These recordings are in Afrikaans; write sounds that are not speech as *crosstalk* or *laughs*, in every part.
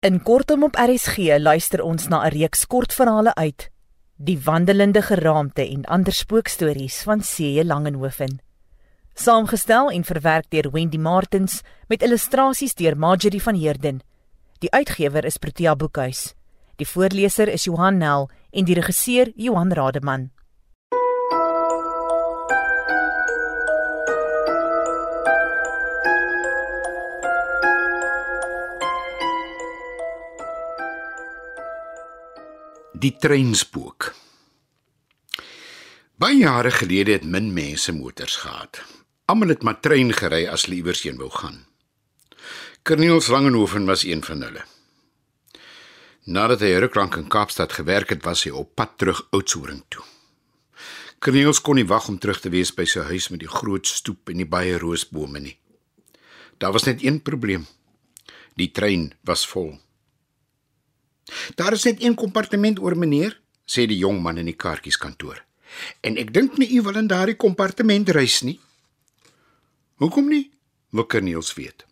In kortom op RSG luister ons na 'n reeks kortverhale uit Die wandelende geraamte en ander spookstories van C.J. Langenhoven. Saamgestel en verwerk deur Wendy Martins met illustrasies deur Marjorie van Heerden. Die uitgewer is Protea Boekhuis. Die voorleser is Johan Nel en die regisseur Johan Rademan. Die treinspook. Baie jare gelede het min mense motors gehad. Almal het maar trein gery as hulle iewers heen wou gaan. Cornelis Langenhoven was een van hulle. Nadat hy ruklank in Kaapstad gewerk het, was hy op pad terug Oudtshoorn toe. Cornelis kon nie wag om terug te wees by sy huis met die groot stoep en die baie roosbome nie. Daar was net een probleem. Die trein was vol. Daar is net een kompartement oor meneer, sê die jong man in die kaartjieskantoor. En ek dink nie u wil in daardie kompartement reis nie. Hoekom nie? Wil Corneels weet.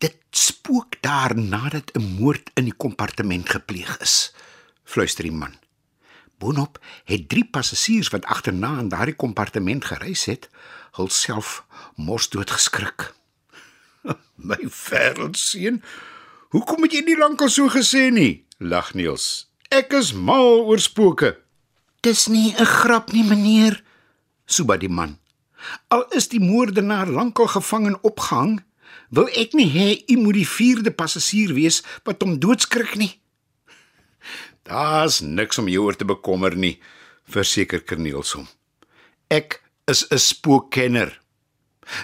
Dit spook daar nadat 'n moord in die kompartement gepleeg is, fluister die man. Boonop het drie passasiers wat agterna in daardie kompartement gereis het, hulself mos dood geskrik. *laughs* My wêreldseun, Hoekom het jy nie lankal so gesê nie? lag Niels. Ek is mal oor spooke. Dis nie 'n grap nie, meneer, soeba die man. Al is die moordenaar lankal gevang en opgehang, wil ek nie hê u moet die vierde passasier wees wat hom doodskrik nie. Daar's niks om jou oor te bekommer nie, verseker Kerniels hom. Ek is 'n spookkenner.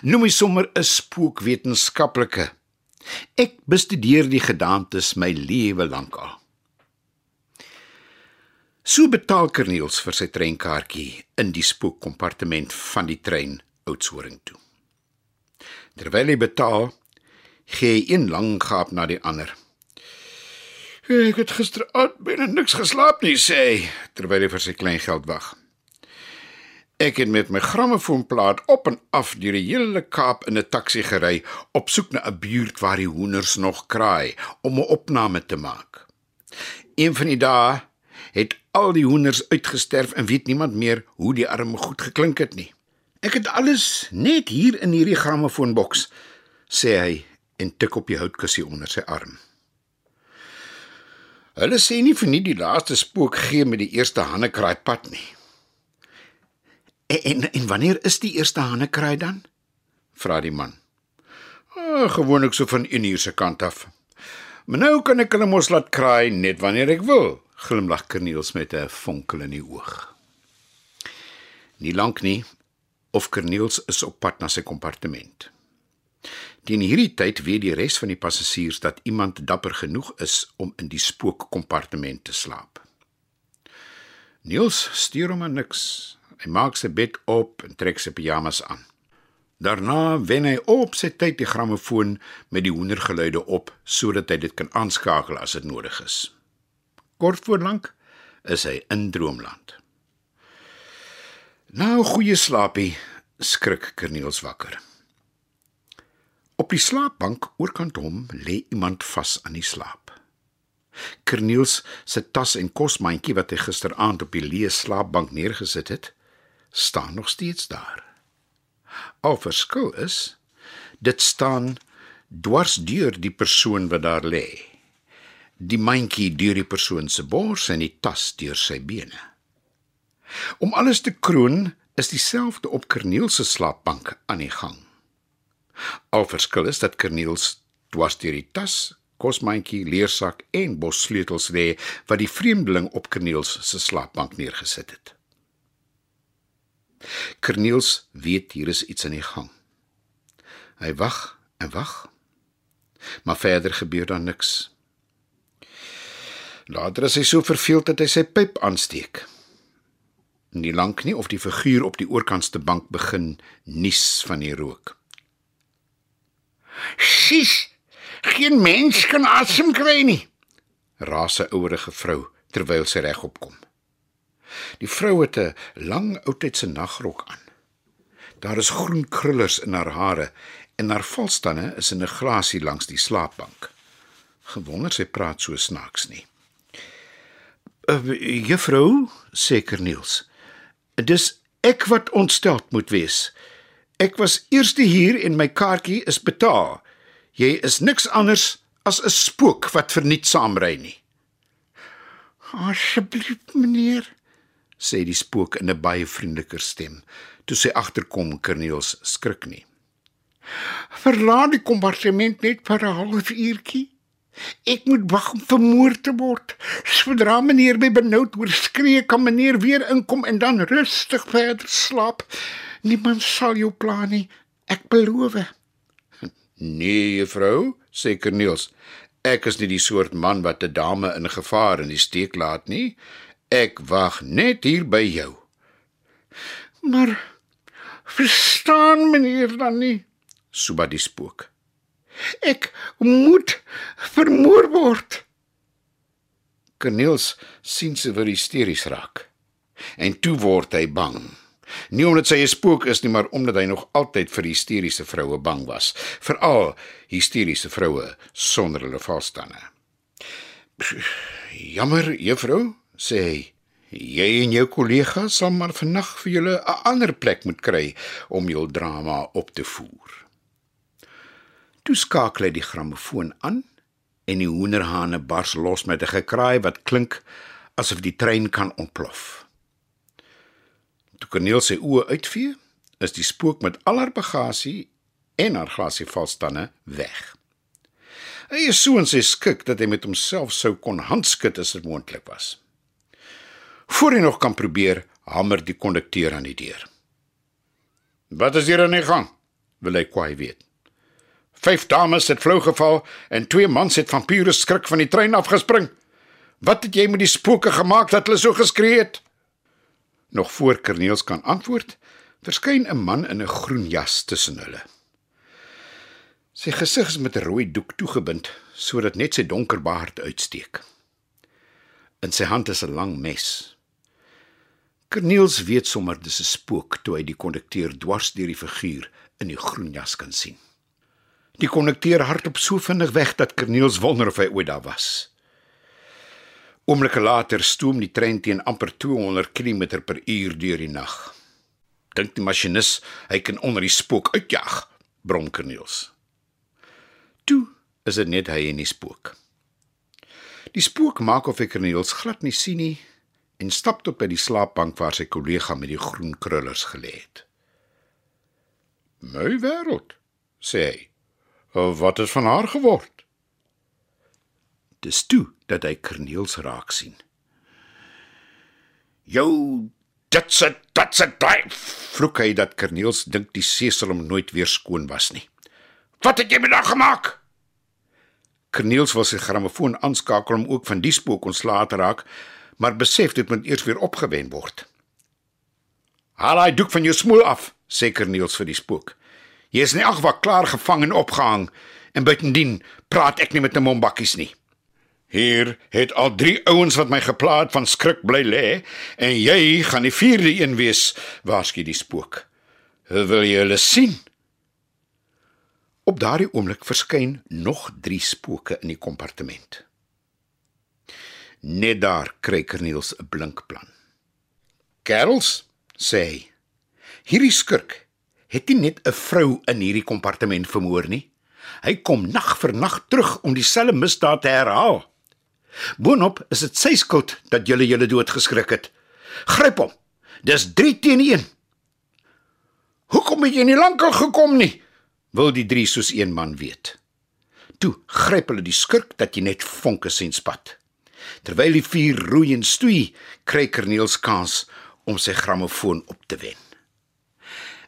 Noem my sommer 'n spookwetenskaplike. Ek bestudeer die gedaantes my lewe lank al. So betaal Kerniels vir sy treinkaartjie in die spookkompartement van die trein Oudtshoorn toe. Terwyl hy betaal, gee hy een lang gaap na die ander. Ek het gisteraand binne niks geslaap nie, sê hy terwyl hy vir sy klein geld wag. Ek het met my grammofoonplaat op en af deur die hele Kaap in 'n taxi gery op soek na 'n buurt waar die hoenders nog kraai om 'n opname te maak. Een van die dae het al die hoenders uitgesterf en weet niemand meer hoe die arme goed geklink het nie. Ek het alles net hier in hierdie grammofoonboks, sê hy en tik op die houtkussie onder sy arm. Hulle sê nie vir nie die laaste spook gee met die eerste hannekraai pad nie. En, en en wanneer is die eerste hannekraai dan? vra die man. Oh, gewoonlik so van 1 uur se kant af. Maar nou kan ek hulle mos laat kraai net wanneer ek wil, glimlag Kerniels met 'n vonkel in die oog. Nie lank nie of Kerniels is op pad na sy kompartement. Teen hierdie tyd weet die res van die passasiers dat iemand dapper genoeg is om in die spookkompartement te slaap. Niels stuur hom niks Hy maak sy bed op en trek sy pyjamas aan. Daarna wen hy op sy tyd die grammofoon met die hoendergeluide op sodat hy dit kan aanskakel as dit nodig is. Kort voor lank is hy in droomland. Nou goeie slaapie, skrik Kerniels wakker. Op die slaapbank oorkant hom lê iemand vas aan die slaap. Kerniels se tas en kosmandjie wat hy gisteraand op die leë slaapbank neergesit het, staan nog steeds daar. Al verskil is dit staan dwars deur die persoon wat daar lê. Die mandjie deur die persoon se bors en die tas deur sy bene. Om alles te kroon is dieselfde op Kerniels se slaapbank aan die gang. Al verskil is dat Kerniels dwars deur die tas, kosmandjie, leersak en bos sleutels lê wat die vreemdeling op Kerniels se slaapbank neergesit het. Kerniels weet hier is iets aan die gang. Hy wag en wag. Maar verder gebeur daar niks. Later is hy so verveeld dat hy sy pyp aansteek. Nie lank nie of die figuur op die oorkantste bank begin nies van die rook. "Sis, geen mens kan asem kry nie," raas 'n ouerige vrou terwyl sy regop kom. Die vrou het 'n lang oudtydse nagrok aan. Daar is groen krullers in haar hare en haar valstande is in 'n glasie langs die slaapbank. Gewonder sy praat so snaaks nie. Uh, juffrou, seker Niels. Dis ek wat ontsteld moet wees. Ek was eerste hier en my kaartjie is betaal. Jy is niks anders as 'n spook wat verniet saamry nie. Asseblief meneer, sê die spook in 'n baie vriendeliker stem, toe sy agterkom Corneels skrik nie. Verlaat die kompartement net vir 'n halfuurtjie. Ek moet wag om vermoor te word. Sodra meneer my benoud oor skree, kan meneer weer inkom en dan rustig verder slaap. Niemand sal jou pla nie. Ek beloof. Nee, juffrou, sê Corneels. Ek is nie die soort man wat 'n dame in gevaar in die steek laat nie. Ek wag net hier by jou. Maar verstaan meneer dan nie? Suba die spook. Ek moet vermoor word. Corneels sien sy vir hysteries raak. En toe word hy bang. Nie omdat sy 'n spook is nie, maar omdat hy nog altyd vir hysteriese vroue bang was, veral hysteriese vroue sonder hulle valstande. Jammer, juffrou, sê hy. Jy en jou kollega sal maar vannag vir julle 'n ander plek moet kry om jul drama op te voer. Toe skakel hy die grammofoon aan en die hoenderhane bars los met 'n gekraai wat klink asof die trein kan ontplof. Toe Corneel sy oë uitvee, is die spook met al haar bagasie en haar glasie valstande weg. Hy is so in sy skik dat hy met homself sou kon handskud as dit moontlik was. Voor hy nog kan probeer, hamer die kondukteur aan die deur. "Wat is hier aan die gang?" wil hy kwaai weet. Vyf dames het flou geval en twee mans het van pure skrik van die trein afgespring. Wat het jy met die spooke gemaak dat hulle so geskree het? Nog voor Corneels kan antwoord, verskyn 'n man in 'n groen jas tussen hulle. Sy gesig is met 'n rooi doek toegebind sodat net sy donker baard uitsteek. In sy hand is 'n lang mes. Corneels weet sommer dis 'n spook toe hy die kondukteur dwars deur die figuur in die groen jas kan sien. Die kondukteur hardop so vinnig weg dat Corneels wonder of hy ooit daar was. Oomblikke later stoom die trein teen amper 200 km per uur deur die nag. Dink die masjinis hy kan onder die spook uitjag, brom Corneels. Toe is dit net hy en die spook. Die spook maak of ek Corneels glad nie sien nie en stap tot by die slaapbank waar sy kollega met die groen krullers gelê het. "My wêreld," sê hy. "Wat het van haar geword?" Dis toe dat hy Kerniels raak sien. "Jou ditse ditse daai," vloek hy dat Kerniels dink die see sal hom nooit weer skoon was nie. "Wat het jy met haar gemaak?" Kerniels wil sy grammofoon aanskakel om ook van die spook ontslae te raak, maar besef dit moet eers weer opgewen word. "Haal hy doek van jou smoel af," sê Kerniels vir die spook. "Jy is nie agwag klaar gevang en opgehang en buitendien praat ek nie met 'n mombakkies nie." Hier het al 3 ouens wat my geplaag van skrik bly lê en jy gaan die vierde een wees, waarsku die spook. Wil jy hulle sien? Op daardie oomblik verskyn nog 3 spooke in die kompartement. Net daar kry Corneels 'n blink plan. "Kerels," sê hy. "Hierdie skurk het nie net 'n vrou in hierdie kompartement vermoor nie. Hy kom nag vir nag terug om dieselfde misdaad te herhaal." Boonop is dit sy skuld dat julle julle dood geskrik het. Gryp hom. Dis 3 teen 1. Hoekom het jy nie lankal gekom nie? Wil die drie soos een man weet. Toe gryp hulle die skurk dat jy net vonke sien spat. Terwyl die vier roei en stoei, kry Corneels kans om sy grammofoon op te wen.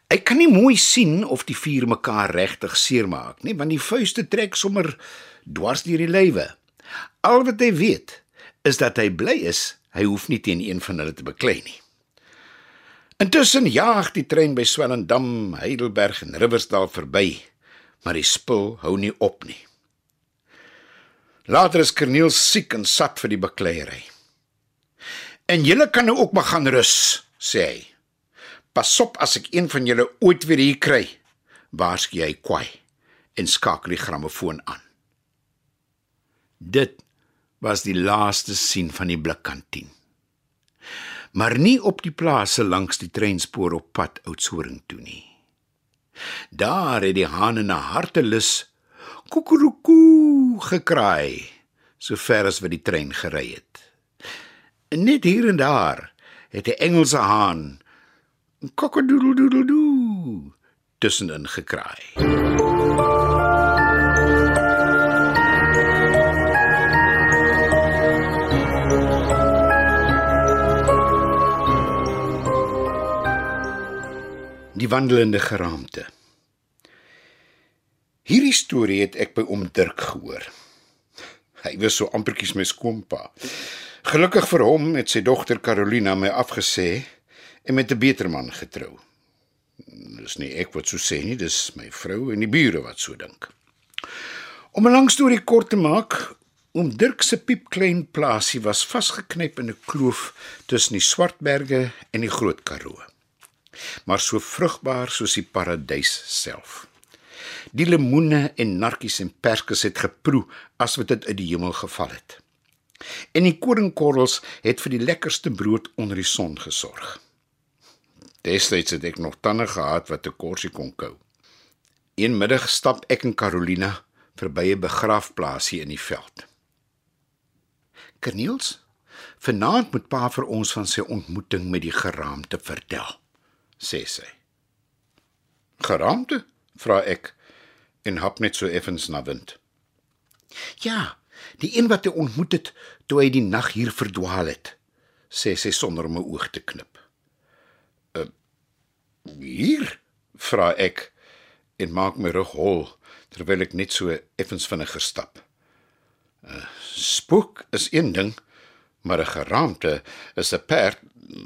Ek kan nie mooi sien of die vier mekaar regtig seermaak nie, want die vuiste trek sommer dwars deur die lywe. Al wat hy weet is dat hy bly is hy hoef nie teen een van hulle te beklei nie. Intussen jaag die trein by Swellendam, Heidelberg en Riversdal verby, maar die spul hou nie op nie. Later is Corneel siek en sat vir die bekleierery. En julle kan nou ook maar gaan rus, sê hy. Pas op as ek een van julle ooit weer hier kry, waarsku hy kwaai en skakel die grammofoon aan. Dit was die laaste sien van die blikkantien. Maar nie op die plase langs die treinspoor op pad Oudtshoorn toe nie. Daar het die hane na hartelus koekeroekoe gekraai sover as wat die trein gery het. Net hier en daar het 'n Engelse haan kokedoedeldoedeldoe tussenin gekraai. Die wandelende geraamte. Hierdie storie het ek by oom Dirk gehoor. Hy was so amperkies my skoonpa. Gelukkig vir hom het sy dogter Carolina my afgesê en met 'n beter man getrou. Dis nie ek wat so sê nie, dis my vrou en die bure wat so dink. Om 'n lang storie kort te maak, oom Dirk se piepklein plaasie was vasgeknyp in 'n kloof tussen die Swartberge en die Groot Karoo maar so vrugbaar soos die paradys self. Die lemoene en narkies en perskes het geproe as wat dit uit die hemel geval het. En die koringkorrels het vir die lekkerste brood onder die son gesorg. Destyds het ek nog tande gehad wat 'n korsie kon kou. Een middag stap ek en Carolina verby 'n begraafplaasie in die veld. Corneels, vanaand moet pa vir ons van sy ontmoeting met die geraamte vertel sê sy. Geraamte? vra ek en hap net so effens na wind. Ja, die een wat hy ontmoet het toe hy die nag hier verdwaal het, sê sy sonder om 'n oog te knip. Uh, hier? vra ek en maak my rug hol terwyl ek net so effens vinniger stap. uh, Spook is een ding, maar 'n geraamte is 'n perd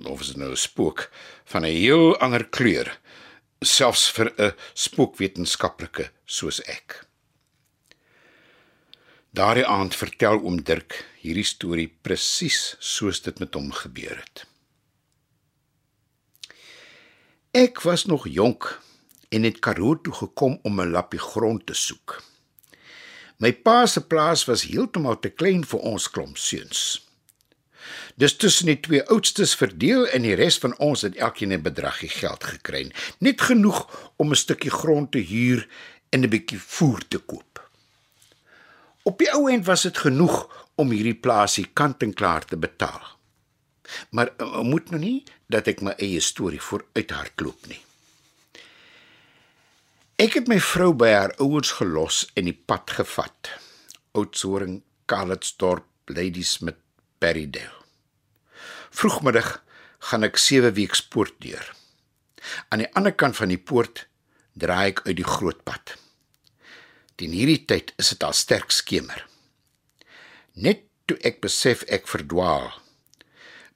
of is nou 'n spook van 'n heel ander kleur selfs vir 'n spookwetenskaplike soos ek. Daardie aand vertel oom Dirk hierdie storie presies soos dit met hom gebeur het. Ek was nog jonk en het Karoo toe gekom om 'n lappie grond te soek. My pa se plaas was heeltemal te klein vir ons klomp seuns. Dis tussen die twee oudstes verdeel en die res van ons het elkeen 'n bedragie geld gekry, net genoeg om 'n stukkie grond te huur en 'n bietjie voer te koop. Op die ou end was dit genoeg om hierdie plaasie kant en klaar te betaal. Maar uh, moet nou nie dat ek my eie storie vooruit hardloop nie. Ek het my vrou by haar ouers gelos en die pad gevat. Oudtshoorn, Calitzdorp, Ladysmith, Berrydale. Vroegmiddag gaan ek 7 week poort deur. Aan die ander kant van die poort draai ek uit die groot pad. Teen hierdie tyd is dit al sterk skemer. Net toe ek besef ek verdwaal,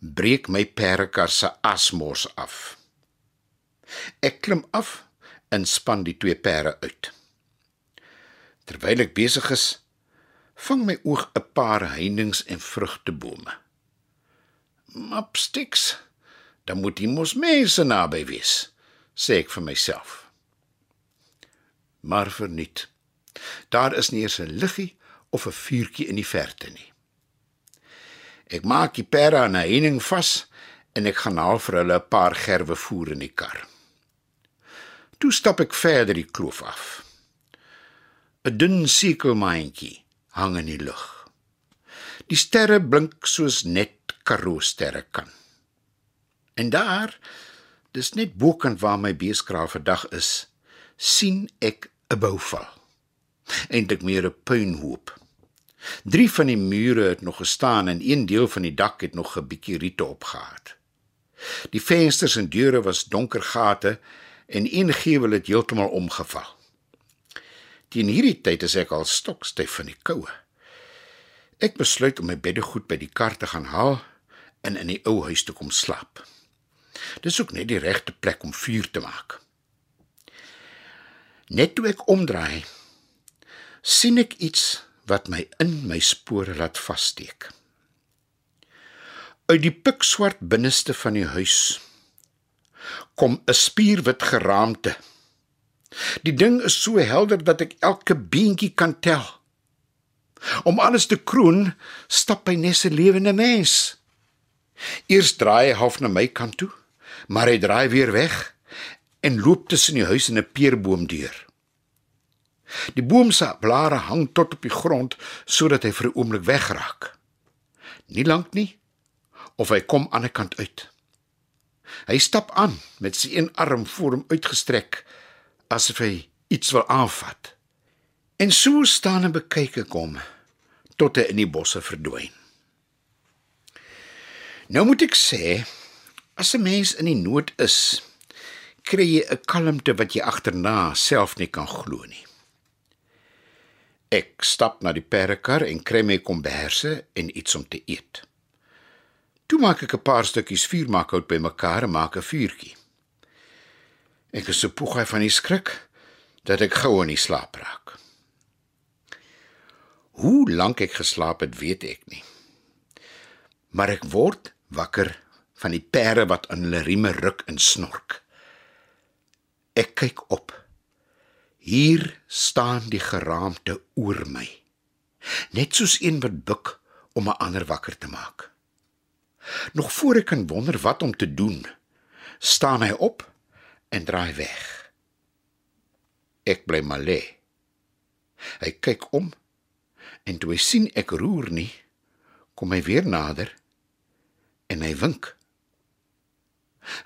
breek my perdekar se asmos af. Ek klim af en span die twee perde uit. Terwyl ek besig is, vang my oog 'n paar heininge en vrugtebome mapsticks. Dan moet die mos mense naby wees, sê ek vir myself. Maar verniet. Daar is nie eens 'n liggie of 'n vuurtjie in die verte nie. Ek maak die perde aan 'n heining vas en ek gaan haal vir hulle 'n paar gerwe voer in die kar. Toe stap ek verder die kloof af. 'n Dun sekelmandjie hang in die lug. Die sterre blink soos net Karoo sterre kan. En daar, dis net bokant waar my beeskraal vandag is, sien ek 'n bouval. Eindelik meer 'n puinhoop. Drie van die mure het nog gestaan en een deel van die dak het nog 'n bietjie riete opgehad. Die vensters en deure was donker gate en een gevel het heeltemal omgeval. Teen hierdie tyd is ek al stokstyf van die koue. Ek besluit om my beddegoed by die kar te gaan haal en in die ou huis te kom slaap. Dis ook net die regte plek om vuur te maak. Net toe ek omdraai, sien ek iets wat my in my spore laat vassteek. Uit die pikswart binneste van die huis kom 'n spierwit geraamte. Die ding is so helder dat ek elke beentjie kan tel. Om alles te kroon, stap hy net 'n lewende mens. Eers draai hy half na my kant toe, maar hy draai weer weg en loop tussen die huis en 'n peerboom deur. Die boom se blare hang tot op die grond sodat hy vir 'n oomblik wegraak. Nie lank nie of hy kom aan die kant uit. Hy stap aan met sy een arm voor hom uitgestrek asof hy iets wil aanvat. En so staan en bekyk ek hom tot hy in die bosse verdwyn. Nou moet ek sê, as 'n mens in die nood is, kry jy 'n kalmte wat jy agterna self nie kan glo nie. Ek stap na die perdekar en kry my komberse en iets om te eet. Toe maak ek 'n paar stukkies vuurmakhout bymekaar en maak 'n vuurtjie. Ek is so poeg van die skrik dat ek gou in die slaap raak. Hoe lank ek geslaap het, weet ek nie. Maar ek word wakker van die perde wat aan hulle rieme ruk en snork. Ek kyk op. Hier staan die geraamte oor my. Net soos een wat buk om 'n ander wakker te maak. Nog voor ek kan wonder wat om te doen, staan hy op en draai weg. Ek bly maar lê. Hy kyk om en toe hy sien ek roer nie, kom hy weer nader en hy wink.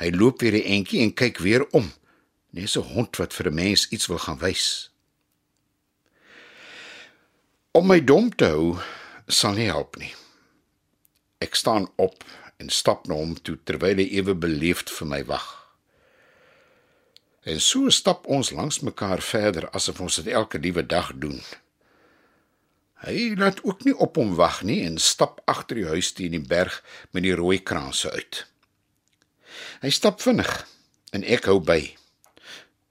Hy loop weer 'n entjie en kyk weer om, net so 'n hond wat vir 'n mens iets wil gaan wys. Om my dom te hou sal nie help nie. Ek staan op en stap na hom toe terwyl hy ewe beleefd vir my wag. En so stap ons langs mekaar verder asof ons dit elke liewe dag doen. Hy laat ook nie op hom wag nie en stap agter die huis teen die berg met die rooi kraanse uit. Hy stap vinnig en ek hou by.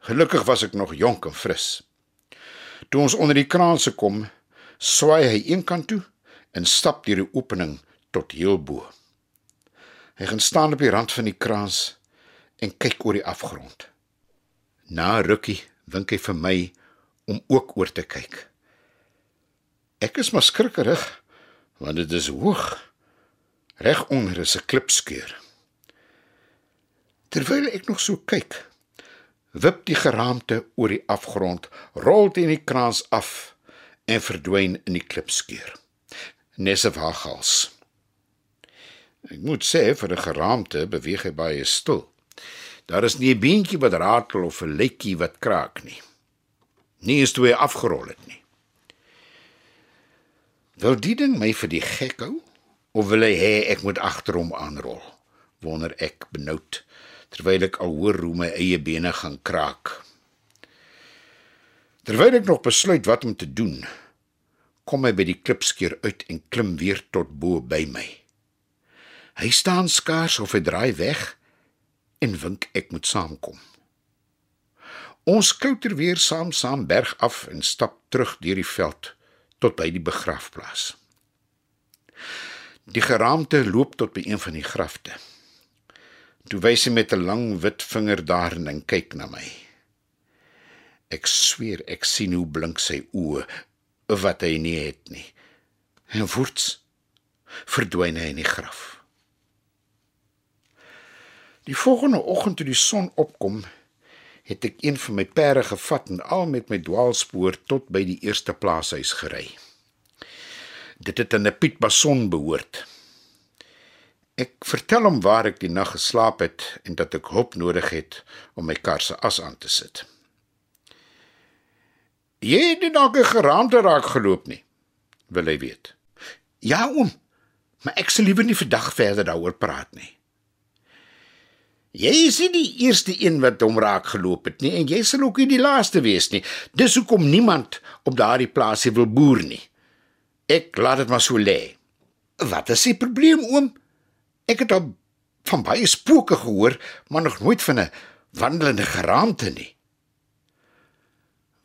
Gelukkig was ek nog jonk en fris. Toe ons onder die kraanse kom, swaai hy eenkant toe en stap deur die opening tot heel bo. Hy gaan staan op die rand van die kraans en kyk oor die afgrond. Na rukkie wink hy vir my om ook oor te kyk. Ek is maar skrikkerig want dit is hoog. Reg onder is 'n klipskeur. Terwyl ek nog so kyk, wip die geraamte oor die afgrond, rol teen die kraans af en verdwyn in die klipskeur. Nesse vagals. Ek moet sê vir 'n geraamte beweeg hy baie stil. Daar is nie 'n beentjie wat ratel of 'n lekkie wat kraak nie. Nie is toe hy afgerol het nie. Wil die ding my vir die gek hou of wil hy hê ek moet agter hom aanrol? Wonder ek benoud terwyl ek al hoor hoe my eie bene gaan kraak. Terwyl ek nog besluit wat om te doen, kom hy by die klipskeer uit en klim weer tot bo by my. Hy staan skaars of hy draai weg en wink ek moet saamkom. Ons klouter weer saam saam berg af en stap terug deur die veld tot by die begrafplaas. Die geraamte loop tot by een van die grafte. Toe wys hy met 'n lang wit vinger daarin en kyk na my. Ek sweer ek sien hoe blink sy oë wat hy nie het nie. En voorts verdwyn hy in die graf. Die volgende oggend toe die son opkom, het ek een van my perde gevat en al met my dwaalspoor tot by die eerste plaashuis gery. Dit het aan 'n Piet Bason behoort. Ek vertel hom waar ek die nag geslaap het en dat ek hulp nodig het om my kar se as aan te sit. Jy het nie dalk 'n geraamte raak geloop nie, wil hy weet. Ja oom, maar ek sal liewer nie vandag verder daaroor praat nie. Jy is nie die eerste een wat hom raak geloop het nie en jy sal ook nie die laaste wees nie. Dis hoekom niemand op daardie plaasie wil boer nie. Ek laat dit maar so lê. Wat is die probleem oom? Ek het al van baie spooke gehoor, maar nog nooit van 'n wandelende geraamte nie.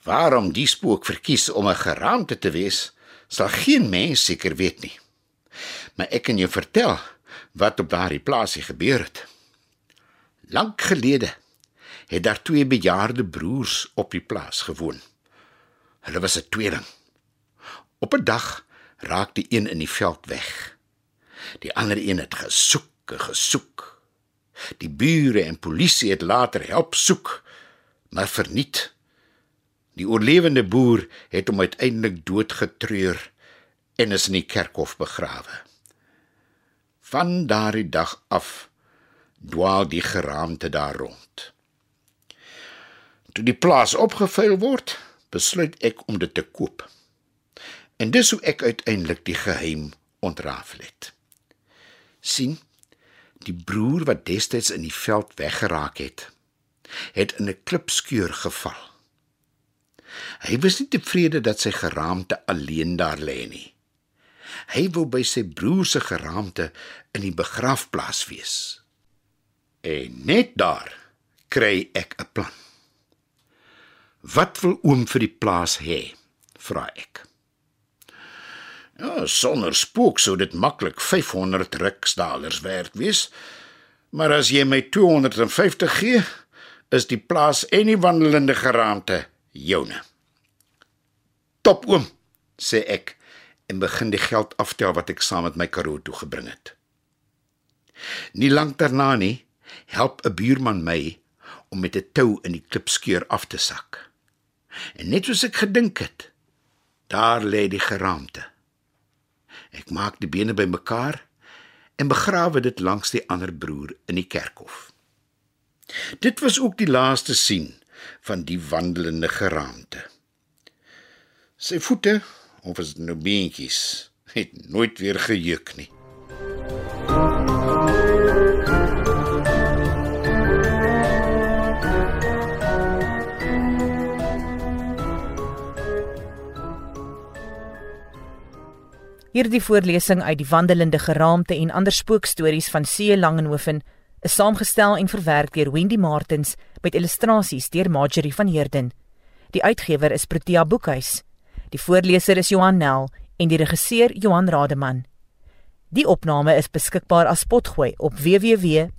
Waarom die spook verkies om 'n geraamte te wees, sal geen mens seker weet nie. Maar ek kan jou vertel wat op daardie plaasie gebeur het. Lank gelede het daar twee bejaarde broers op die plaas gewoon. Hulle was 'n tweeling. Op 'n dag raak die een in die veld weg. Die ander een het gesoek, gesoek. Die bure en polisie het later help soek, maar verniet. Die oorlewende boer het hom uiteindelik doodgetreur en is in die kerkhof begrawe. Van daardie dag af dwaal die geraamte daar rond. Toe die plaas opgevuil word, besluit ek om dit te koop. En dis hoe ek uiteindelik die geheim ontrafel het. sien die broer wat destyds in die veld weggeraak het, het in 'n klipskeur geval. Hy was nie tevrede dat sy geraamte alleen daar lê nie. Hy wou by sy broer se geraamte in die begrafplaas wees. En net daar kry ek 'n plan. Wat wil oom vir die plaas hê? vra ek. Ja, sonder spook sou dit maklik 500 riksdalers werd wees. Maar as jy my 250 gee, is die plaas en die wandelende geraamte joune. Top oom, sê ek en begin die geld aftel wat ek saam met my karoo toe gebring het. Nie lank daarna nie, help 'n buurman my om met 'n tou in die klipskeur af te sak. En net soos ek gedink het, daar lê die geraamte. Ek maak die bene bymekaar en begrawe dit langs die ander broer in die kerkhof. Dit was ook die laaste sien van die wandelende geraamte. Sy voete, of is dit nou beentjies, het nooit weer gejuk nie. Hierdie voorlesing uit die wandelende geraamte en ander spookstories van C. Langenhoven is saamgestel en verwerk deur Wendy Martins met illustrasies deur Marjorie van Heerden. Die uitgewer is Protea Boekhuis. Die voorleser is Johan Nel en die regisseur Johan Rademan. Die opname is beskikbaar as potgooi op www.rsg.co.za.